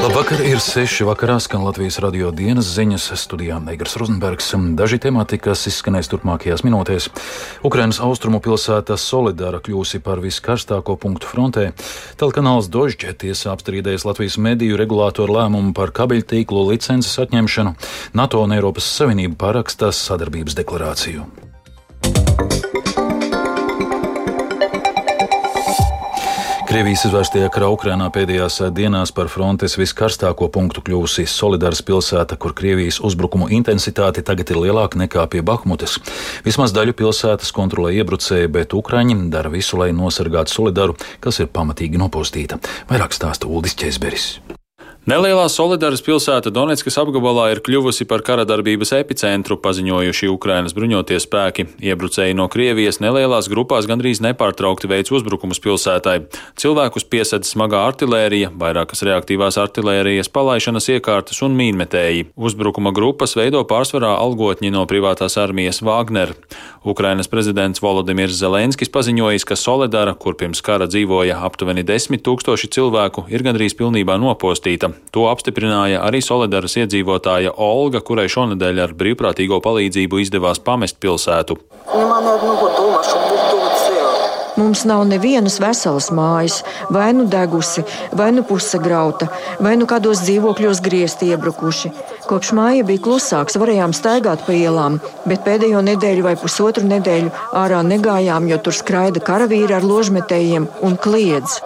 Labvakar, ir 6 vakarā skan Latvijas radio dienas ziņas studijā Negras Rozenbergs. Daži temati, kas izskanēs turpmākajās minūtēs. Ukrainas austrumu pilsēta Solidāra kļūsi par viskarstāko punktu frontē. Telkanāls Dožģē tiesa apstrīdējis Latvijas mediju regulātoru lēmumu par kabeļtīklu licences atņemšanu. NATO un Eiropas Savienība paraksta sadarbības deklarāciju. Krievijas izvērstajā karā Ukrainā pēdējās dienās par frontes viskarstāko punktu kļuvusi Solidāras pilsēta, kur Krievijas uzbrukumu intensitāte tagad ir lielāka nekā pie Bahmutas. Vismaz daļu pilsētas kontrolē iebrucēji, bet Ukraiņi dara visu, lai nosargātu Solidaru, kas ir pamatīgi nopostīta. Vairāk stāsta Uldis Česberis. Nelielā Solidaras pilsēta Donetskas apgabalā ir kļuvusi par kara darbības epicentru, paziņojuši Ukrainas bruņotie spēki. Iebrucēji no Krievijas nelielās grupās gandrīz nepārtraukti veic uzbrukumus pilsētai. Cilvēkus piesedz smagā artilērija, vairākas reaktīvās artilērijas palaišanas iekārtas un mīnmetēji. Uzbrukuma grupas veido pārsvarā algotņi no privātās armijas Wagner. Ukrainas prezidents Volodimirs Zelenskis paziņojis, ka Solidara, kur pirms kara dzīvoja aptuveni desmit tūkstoši cilvēku, ir gandrīz pilnībā nopostīta. To apstiprināja arī Solidaras iedzīvotāja Olga, kurai šonadēļ ar brīvprātīgo palīdzību izdevās pamest pilsētu. Mums nav nevienas veselas mājas, vai nu degusi, vai nu pusagrauta, vai nu kādos dzīvokļos griezti iebrukuši. Kopš māja bija klusāks, varējām staigāt pa ielām, bet pēdējo nedēļu vai pusotru nedēļu ārā negājām, jo tur skraida karavīri ar ložmetējiem un kliedz.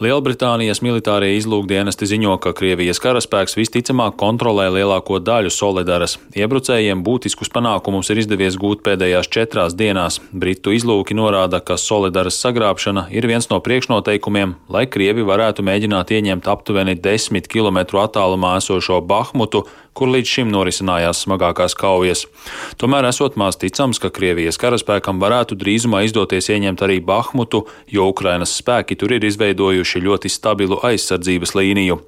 Lielbritānijas militārie izlūkdienesti ziņo, ka Krievijas karaspēks visticamāk kontrolē lielāko daļu Solidaras. Iebrucējiem būtiskus panākumus ir izdevies gūt pēdējās četrās dienās. Britu izlūki norāda, ka Solidaras sagrābšana ir viens no priekšnoteikumiem, lai Krievi varētu mēģināt ieņemt aptuveni 10 km attālumā esošo Bahmutu, kur līdz šim norisinājās smagākās kaujas. Tomēr esot maz ticams, ka Krievijas karaspēkam varētu drīzumā izdoties ieņemt arī Bahmutu, jo Ukrainas spēki tur ir izveidojuši ļoti stabilu aizsardzības līniju.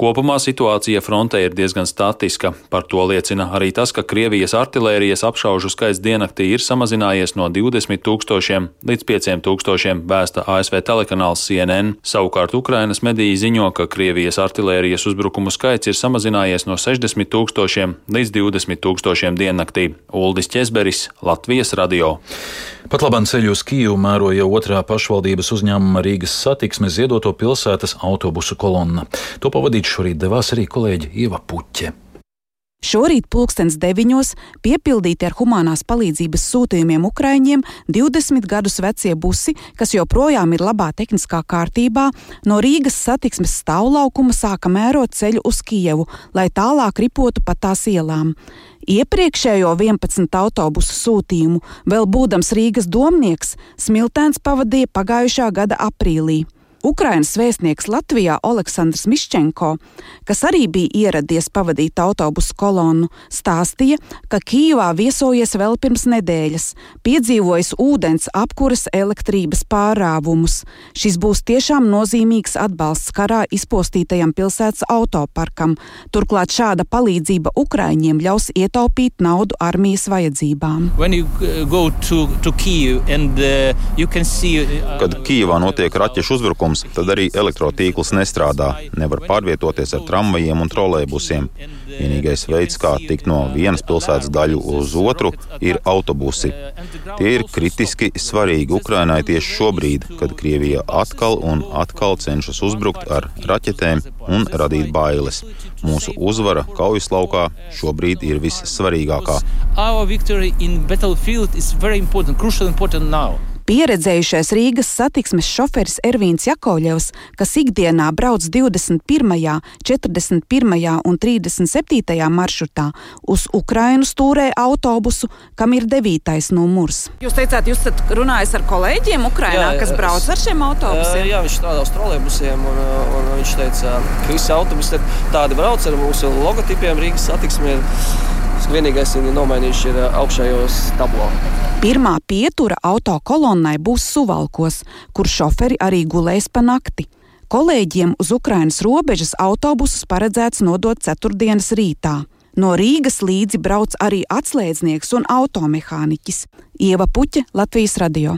Kopumā situācija frontē ir diezgan statiska. Par to liecina arī tas, ka Krievijas artilērijas apšaužu skaits diennaktī ir samazinājies no 20 tūkstošiem līdz 5 tūkstošiem, vēsta ASV telekanāls CNN. Savukārt Ukrainas mediji ziņo, ka Krievijas artilērijas uzbrukumu skaits ir samazinājies no 60 tūkstošiem līdz 20 tūkstošiem diennaktī. Uldis Česberis, Latvijas radio. Pat labāk ceļu uz Kijevu mēroja otrā pašvaldības uzņēmuma Rīgas satiksmes ziedoto pilsētas autobusu kolonna. To pavadīt šorīt devās arī kolēģi Ieva Puķe. Šorīt pulkstens deviņos piepildīti ar humanās palīdzības sūtījumiem Ukraiņiem 20 gadus vecie busi, kas joprojām ir labā tehniskā kārtībā, no Rīgas satiksmes stāvlaukuma sāka mērot ceļu uz Kijevu, lai tālāk ripotu pa tās ielām. Iepriekšējo 11 autobusu sūtījumu, vēl būdams Rīgas domnieks, Smiltēns pavadīja pagājušā gada aprīlī. Ukrainas vēstnieks Latvijā Aleksandrs Miščenko, kas arī bija ieradies pavadīt autobusu kolonnu, stāstīja, ka Kīvā viesojies vēl pirms nedēļas, piedzīvojis ūdens, apkuras, elektrības pārāvumus. Šis būs tiešām nozīmīgs atbalsts karā izpostītajam pilsētas autoparkam. Turklāt šāda palīdzība Ukraiņiem ļaus ietaupīt naudu armijas vajadzībām. To, to Kyiv and, uh, see, uh, Kad Kīvā notiek raķešu uzbrukums, trūkums, tad arī elektrotīkls nestrādā. Nevar pārvietoties ar tramvajiem un trolēbusiem. Vienīgais veids, kā tikt no vienas pilsētas daļu uz otru, ir autobusi. Tie ir kritiski svarīgi Ukrainai tieši šobrīd, kad Krievija atkal un atkal cenšas uzbrukt ar raķetēm un radīt bailes. Mūsu uzvara kaujas laukā šobrīd ir vissvarīgākā. Our victory in battlefield is very important, crucial important now. Pieredzējušais Rīgas satiksmes šoferis Ervīns Jakovļevs, kas ikdienā brauc 21., 41. un 37. maršrutā, uz Ukrainu stūrē autobusu, kam ir 9. numurs. Jūs teicāt, jūs esat runājis ar kolēģiem Ukrainā, jā, kas brauc ar šiem autobusiem? Jā, viņš strādā uz trolēbusiem, un, un viņš teica, ka visi autobusi tādi brauc ar mūsu logotipiem Rīgas satiksmē. Vienīgais, kas ir nomainījuši, ir augšējos tablo. Pirmā pietura auto kolonnai būs Suvalkos, kur šoferi arī gulēs pa nakti. Kolēģiem uz Ukrainas robežas autobusus paredzēts nodot ceturtdienas rītā. No Rīgas līdzi brauc arī atslēdznieks un automehāniķis Ieva Puķa Latvijas radio.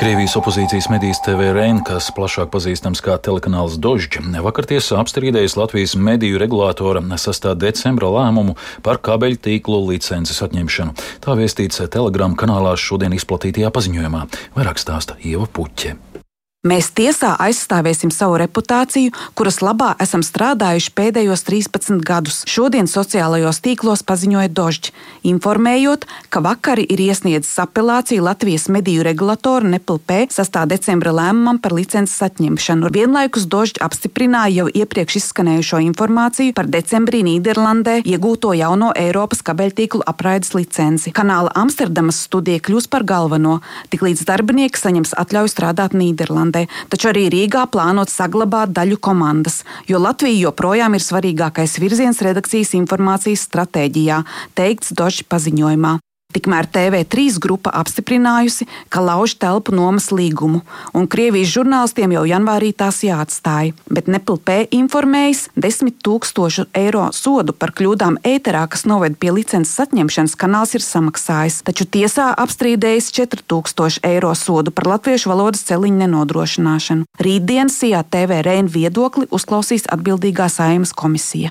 Krievijas opozīcijas medijas TV Reina, kas plašāk pazīstams kā telekanāls Dožģa, vakar tiesā apstrīdējis Latvijas mediju regulātora 6. decembra lēmumu par kabeļu tīklu licences atņemšanu. Tā vēstīts Telegram kanālā šodien izplatītajā paziņojumā. Vairāk stāsta Ieva Puķe. Mēs tiesā aizstāvēsim savu reputāciju, kuras labā esam strādājuši pēdējos 13 gadus. Šodien sociālajos tīklos paziņoja Dožģi, informējot, ka vakar ir iesniedzis apelāciju Latvijas mediju regulatoru NEPLP 6. decembra lēmumam par licences atņemšanu. Vienlaikus Dožģi apstiprināja jau iepriekš izskanējušo informāciju par decembrī Nīderlandē iegūto jauno Eiropas kabeļtīklu apraides licenci. Kanāla Amsterdamas studija kļūs par galveno, tiklīdz darbinieki saņems atļauju strādāt Nīderlandē komandai, taču arī Rīgā plānot saglabāt daļu komandas, jo Latvija joprojām ir svarīgākais virziens redakcijas informācijas stratēģijā, teikts Dožs paziņojumā. Tikmēr TV3 grupa apstiprinājusi, ka lauž telpu nomas līgumu, un Krievijas žurnālistiem jau janvārī tās jāatstāja. Bet NPLP informējis 10 tūkstošu eiro sodu par kļūdām ēterā, kas noved pie licences atņemšanas, kanāls ir samaksājis, taču tiesā apstrīdējis 4000 eiro sodu par latviešu valodas celiņu nenodrošināšanu. Rītdien Sijā TV Reina viedokli uzklausīs atbildīgā saimas komisija.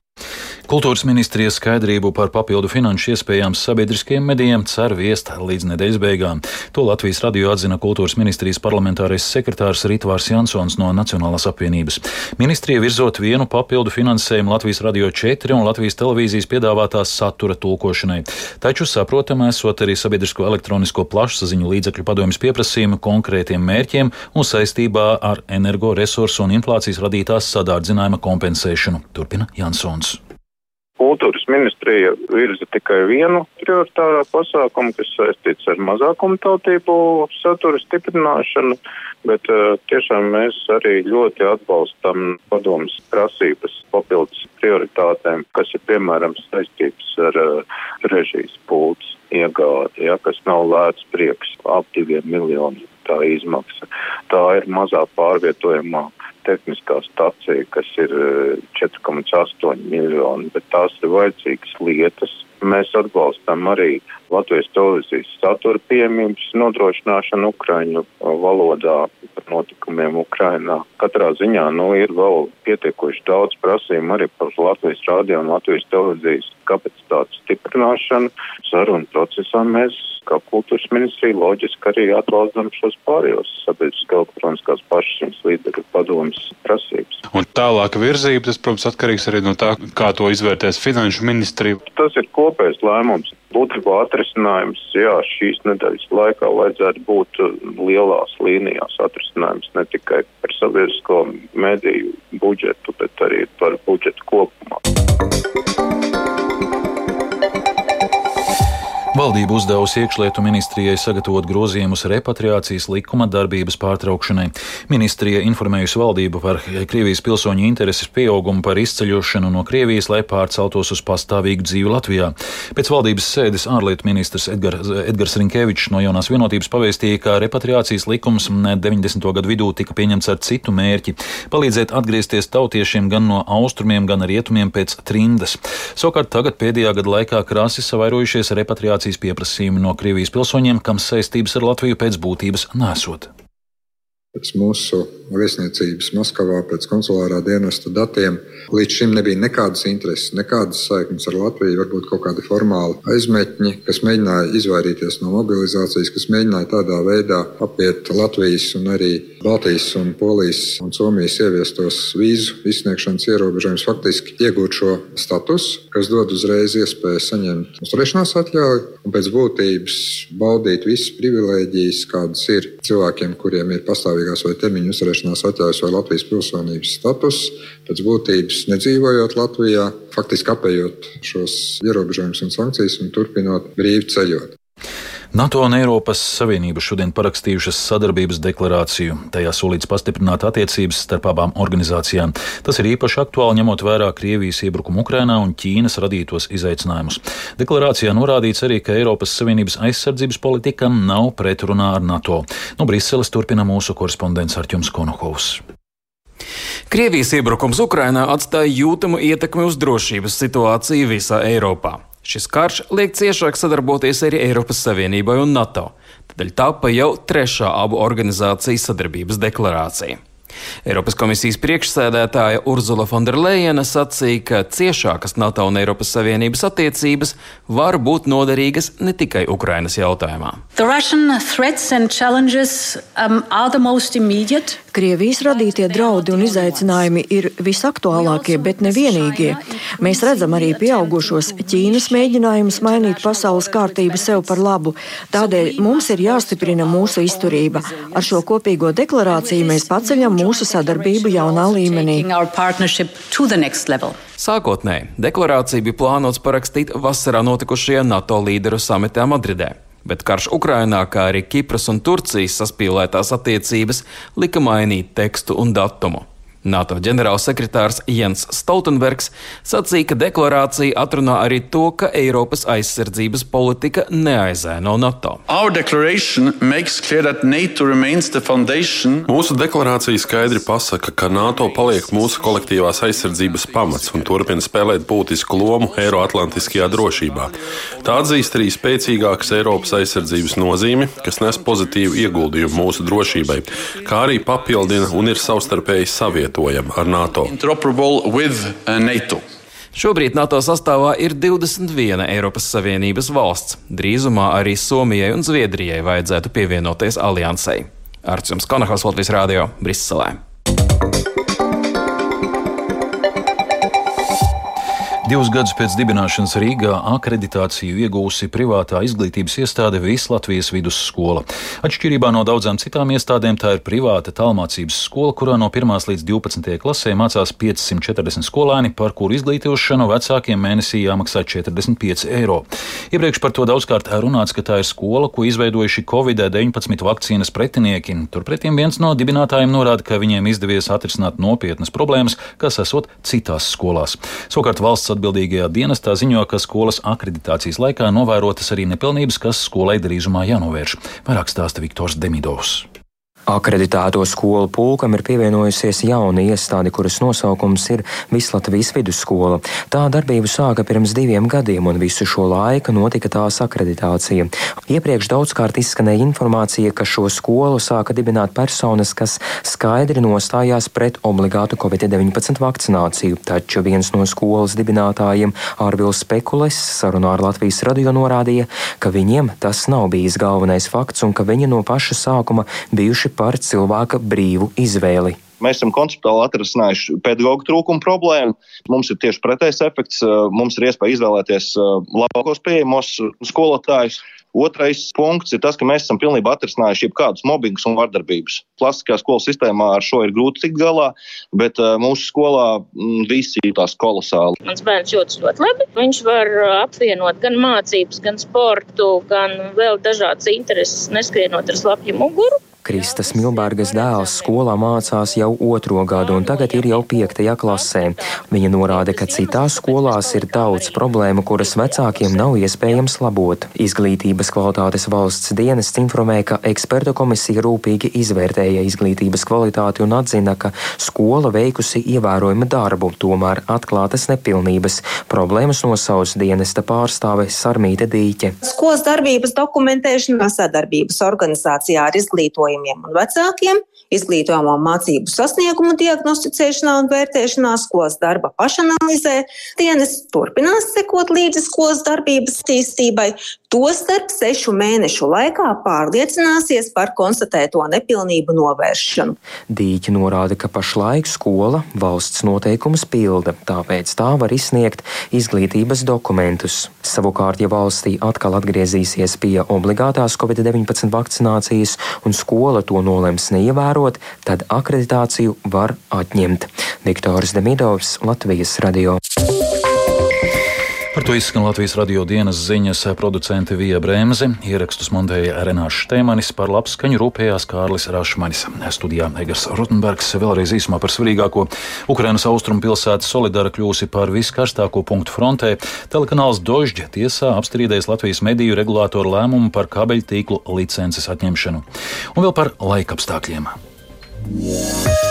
Kultūras ministrijas skaidrību par papildu finanšu iespējām sabiedriskajiem medijiem cer viest līdz nedēļas beigām. To Latvijas radio atzina Kultūras ministrijas parlamentārais sekretārs Ritvārs Jansons no Nacionālās apvienības. Ministrija virzot vienu papildu finansējumu Latvijas radio 4 un Latvijas televīzijas piedāvātās satura tulkošanai. Taču saprotam, esot arī sabiedrisko elektronisko plašsaziņu līdzekļu padomjas pieprasījumu konkrētiem mērķiem un saistībā ar energoresursu un inflācijas radītās sadārdzinājuma kompensēšanu. Turpina Jansons kultūras ministrija virza tikai vienu prioritārā pasākumu, kas saistīts ar mazākumu tautību satura stiprināšanu, bet uh, tiešām mēs arī ļoti atbalstam padomas prasības papildus prioritātēm, kas ir piemēram saistīts ar uh, režijas pults iegādi, ja, kas nav lēts prieks ap diviem miljoniem tā izmaksa. Tā ir mazā pārvietojamā tehniskā stacija, kas ir 4,8 eh, miljoni, bet tās ir vajadzīgas lietas. Mēs atbalstam arī Latvijas televīzijas satura pieejamības nodrošināšanu Ukraiņu valodā par notikumiem Ukrainā. Katrā ziņā nu, ir vēl pietiekoši daudz prasījumu arī par Latvijas rādio un Latvijas televīzijas kapacitātes stiprināšanu. Sarunu procesā mēs kā kultūras ministrija loģiski arī atbalstam šos pārējos sabiedriskā elektroniskās pašas līdzekļu padomas prasības. Un tālāk virzība, tas, protams, atkarīgs arī no tā, kā to izvērtēs finanšu ministrija. Tas ir kopējs lēmums. Būtībā atrisinājums, jā, šīs nedēļas laikā vajadzētu būt lielās līnijās atrisinājums ne tikai par sabiedrisko mediju budžetu, bet arī par budžetu kopumā. Valdība uzdevusi iekšlietu ministrijai sagatavot grozījumus repatriācijas likuma darbības pārtraukšanai. Ministrija informējusi valdību par Krievijas pilsoņu intereses pieaugumu par izceļošanu no Krievijas, lai pārceltos uz pastāvīgu dzīvi Latvijā. Pēc valdības sēdes ārlietu ministrs Edgar, Edgars Rinkevičs no jaunās vienotības pavēstīja, ka repatriācijas likums 90. gadu vidū tika pieņemts ar citu mērķi - palīdzēt atgriezties tautiešiem gan no austrumiem, gan rietumiem pēc trindas. Savukārt tagad pēdējā gada laikā krāsi savairojušies repatriācijas repatriācijas pieprasījumi no Krievijas pilsoņiem, kam saistības ar Latviju pēc būtības nesot. Pēc mūsu vēstniecības Maskavā, pēc konsulārā dienesta datiem, līdz šim nebija nekādas intereses, nekādas saiknes ar Latviju, varbūt kaut kādi formāli aizmetņi, kas mēģināja izvairīties no mobilizācijas, kas mēģināja tādā veidā apiet Latvijas un arī Baltijas un Polijas un Somijas ieviestos vīzu izsniegšanas ierobežojumus, faktiski iegūt šo statusu, kas dod uzreiz iespēju saņemt uzturēšanās atļauju un pēc būtības baudīt visas privilēģijas, kādas ir cilvēkiem, kuriem ir pastāvīgās vai termiņa uzturēšanās atļaujas vai Latvijas pilsonības status, pēc būtības nedzīvojot Latvijā, faktiski apējot šos ierobežojumus un sankcijas un turpinot brīvi ceļot. NATO un Eiropas Savienība šodien parakstījušas sadarbības deklarāciju. Tajā solīts pastiprināt attiecības starp abām organizācijām. Tas ir īpaši aktuāli ņemot vērā Krievijas iebrukumu Ukrainā un Ķīnas radītos izaicinājumus. Deklarācijā norādīts arī, ka Eiropas Savienības aizsardzības politika nav pretrunā ar NATO. No Briseles turpina mūsu korespondents Arķums Konokovs. Krievijas iebrukums Ukrainā atstāja jūtamu ietekmi uz drošības situāciju visā Eiropā. Šis karš liek ciešāk sadarboties arī Eiropas Savienībai un NATO. Tādēļ tapa jau trešā abu organizāciju sadarbības deklarācija. Eiropas komisijas priekšsēdētāja Urzula Fonderleina sacīja, ka ciešākas NATO un Eiropas Savienības attiecības var būt noderīgas ne tikai Ukrainas jautājumā. Um, Krievijas radītie draudi un izaicinājumi ir visaktuālākie, bet ne vienīgie. Mēs redzam arī pieaugušos Ķīnas mēģinājumus mainīt pasaules kārtību sev par labu. Tādēļ mums ir jāstiprina mūsu izturība. Ar šo kopīgo deklarāciju mēs paceļam mūsu sadarbību jaunā līmenī. Sākotnēji deklarācija bija plānots parakstīt vasarā notikušajā NATO līderu samitā Madridē. Bet karš Ukrainā, kā arī Kipras un Turcijas saspīlētās attiecības, lika mainīt tekstu un datumu. NATO ģenerālsekretārs Jens Stoltenbergs sacīja, ka deklarācija atrunā arī to, ka Eiropas aizsardzības politika neaizēno NATO. Mūsu deklarācija skaidri pasaka, ka NATO paliek mūsu kolektīvās aizsardzības pamats un turpina spēlēt būtisku lomu Eiroatlantiskajā drošībā. Tā atzīst arī spēcīgākas Eiropas aizsardzības nozīmi, kas nes pozitīvu ieguldījumu mūsu drošībai, kā arī papildina un ir savstarpēji savietojami savietojama ar NATO. Uh, Šobrīd NATO sastāvā ir 21 Eiropas Savienības valsts. Drīzumā arī Somijai un Zviedrijai vajadzētu pievienoties aliansei. Ar jums Konahas Latvijas Rādio Briselē. Divus gadus pēc dibināšanas Rīgā akreditāciju iegūsi privātā izglītības iestāde Vislatvijas vidusskola. Atšķirībā no daudzām citām iestādēm, tā ir privāta tālmācības skola, kurā no 1 līdz 12 klasē mācās 540 skolēni, par kuru izglītošanu vecākiem mēnesī jāmaksā 45 eiro. Iepriekš par to daudzkārt runāts, ka tā ir skola, ko izveidojuši Covid-19 vakcīnas pretinieki. Turpretī viens no dibinātājiem norāda, ka viņiem izdevies atrisināt nopietnas problēmas, kas esot citās skolās. Savukārt valsts atbildīgajā dienestā ziņo, ka skolas akreditācijas laikā novērotas arī nepilnības, kas skolai drīzumā jānovērš. Vairāk stāsta Viktors Demidovs. Akreditēto skolu pulkam ir pievienojusies jauna iestāde, kuras nosaukums ir Vislatvijas vidusskola. Tā darbību sāka pirms diviem gadiem, un visu šo laiku notika tās akreditācija. Iepriekš daudzkārt izskanēja informācija, ka šo skolu sāka dibināt personas, kas skaidri nostājās pret obligātu Covid-19 vakcināciju, taču viens no skolas dibinātājiem, Ārvils Spekulis, sarunā ar Latvijas radio norādīja, ka viņiem tas nav bijis galvenais fakts un ka viņi no paša sākuma bijuši par cilvēka brīvu izvēli. Mēs esam konceptuāli atrisinājuši pedagoģu trūkumu problēmu. Mums ir tieši pretējs efekts. Mums ir iespēja izvēlēties labākos pieejamos skolotājus. Otrais punkts ir tas, ka mēs esam pilnībā atrisinājuši jebkādus mobbingus un vardarbības. Klasiskajā skolas sistēmā ar šo ir grūti tikt galā, bet mūsu skolā visi jūtas kolosāli. Mans bērns jūtas ļoti labi. Viņš var apvienot gan mācības, gan sportu, gan vēl dažādas intereses, neskrienot ar slapju muguru. Kristas Milbergas dēls skolā mācās jau otro gadu un tagad ir jau piektajā klasē. Viņa norāda, ka citās skolās ir daudz problēmu, kuras vecākiem nav iespējams labot. Izglītības kvalitātes valsts dienests informē, ka ekspertu komisija rūpīgi izvērtēja izglītības kvalitāti un atzina, ka skola veikusi ievērojumu darbu, tomēr atklātas nepilnības. Problēmas nosauc dienesta pārstāve Sarmīte Dīķe. Skolas darbības dokumentēšana sadarbības organizācijā ar izglītojumu skolotājiem un vecākiem, izglītojamo mācību sasniegumu diagnosticēšanā un vērtēšanā, skolas darba pašanalizē. Dienas turpinās sekot līdzi skolas darbības attīstībai, tostarp sešu mēnešu laikā pārliecināsies par konstatēto nepilnību novēršanu. Dīķi norāda, ka pašlaik skola valsts noteikumus pilda, tāpēc tā var izsniegt izglītības dokumentus. Savukārt, ja valstī atkal atgriezīsies pie obligātās COVID-19 vakcinācijas un skola to nolems neievērot, tad akreditāciju var atņemt. Viktors Demidovs, Latvijas radio. Par to izskan Latvijas radio dienas ziņas producente Vija Brēmze, ierakstus montēja Renāša Štēmanis, par labskaņu rūpējās Kārlis Rašmanis. Studijā Egers Rutenbergs vēlreiz īsumā par svarīgāko. Ukrainas austrumu pilsēta Solidara kļūsi par viskarstāko punktu frontē. Telekanāls Dožģa tiesā apstrīdējis Latvijas mediju regulātoru lēmumu par kabeļtīklu licences atņemšanu. Un vēl par laikapstākļiem. Yeah.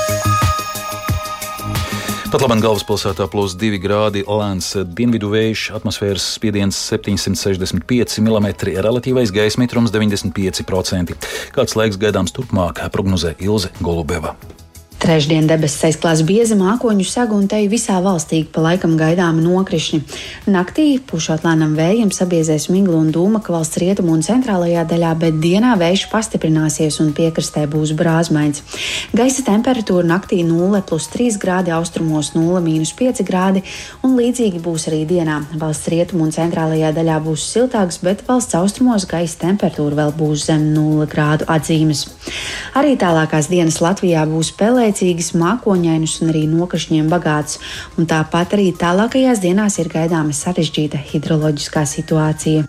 Pat labāk galvaspilsētā plus 2 grādi lēns dienvidu vējš, atmosfēras spiediens 765 mm, relatīvais gaisa mitrums 95%. Kāds laiks gaidāms turpmāk, prognozē Ilze Golubeva. Trešdien debesis aizklās bieza mākoņu saga un te visā valstī pa laikam gaidāmi nokrišņi. Naktī pušot lēnam vējam sabiezēs migla un dūma, ka valsts rietumu un centrālajā daļā, bet dienā vējš pastiprināsies un piekrastē būs brāzmains. Gaisa temperatūra naktī 0 plus 3 grādi, austrumos 0 mīnus 5 grādi un līdzīgi būs arī dienā. Valsts rietumu un centrālajā daļā būs siltāks, bet valsts austrumos gaisa temperatūra vēl būs zem 0 grādu atzīmes. Arī tālākās dienas Latvijā būs pelē saulēcīgas, mākoņainas un arī nokrišņiem bagāts, un tāpat arī tālākajās dienās ir gaidāma sarežģīta hidroloģiskā situācija.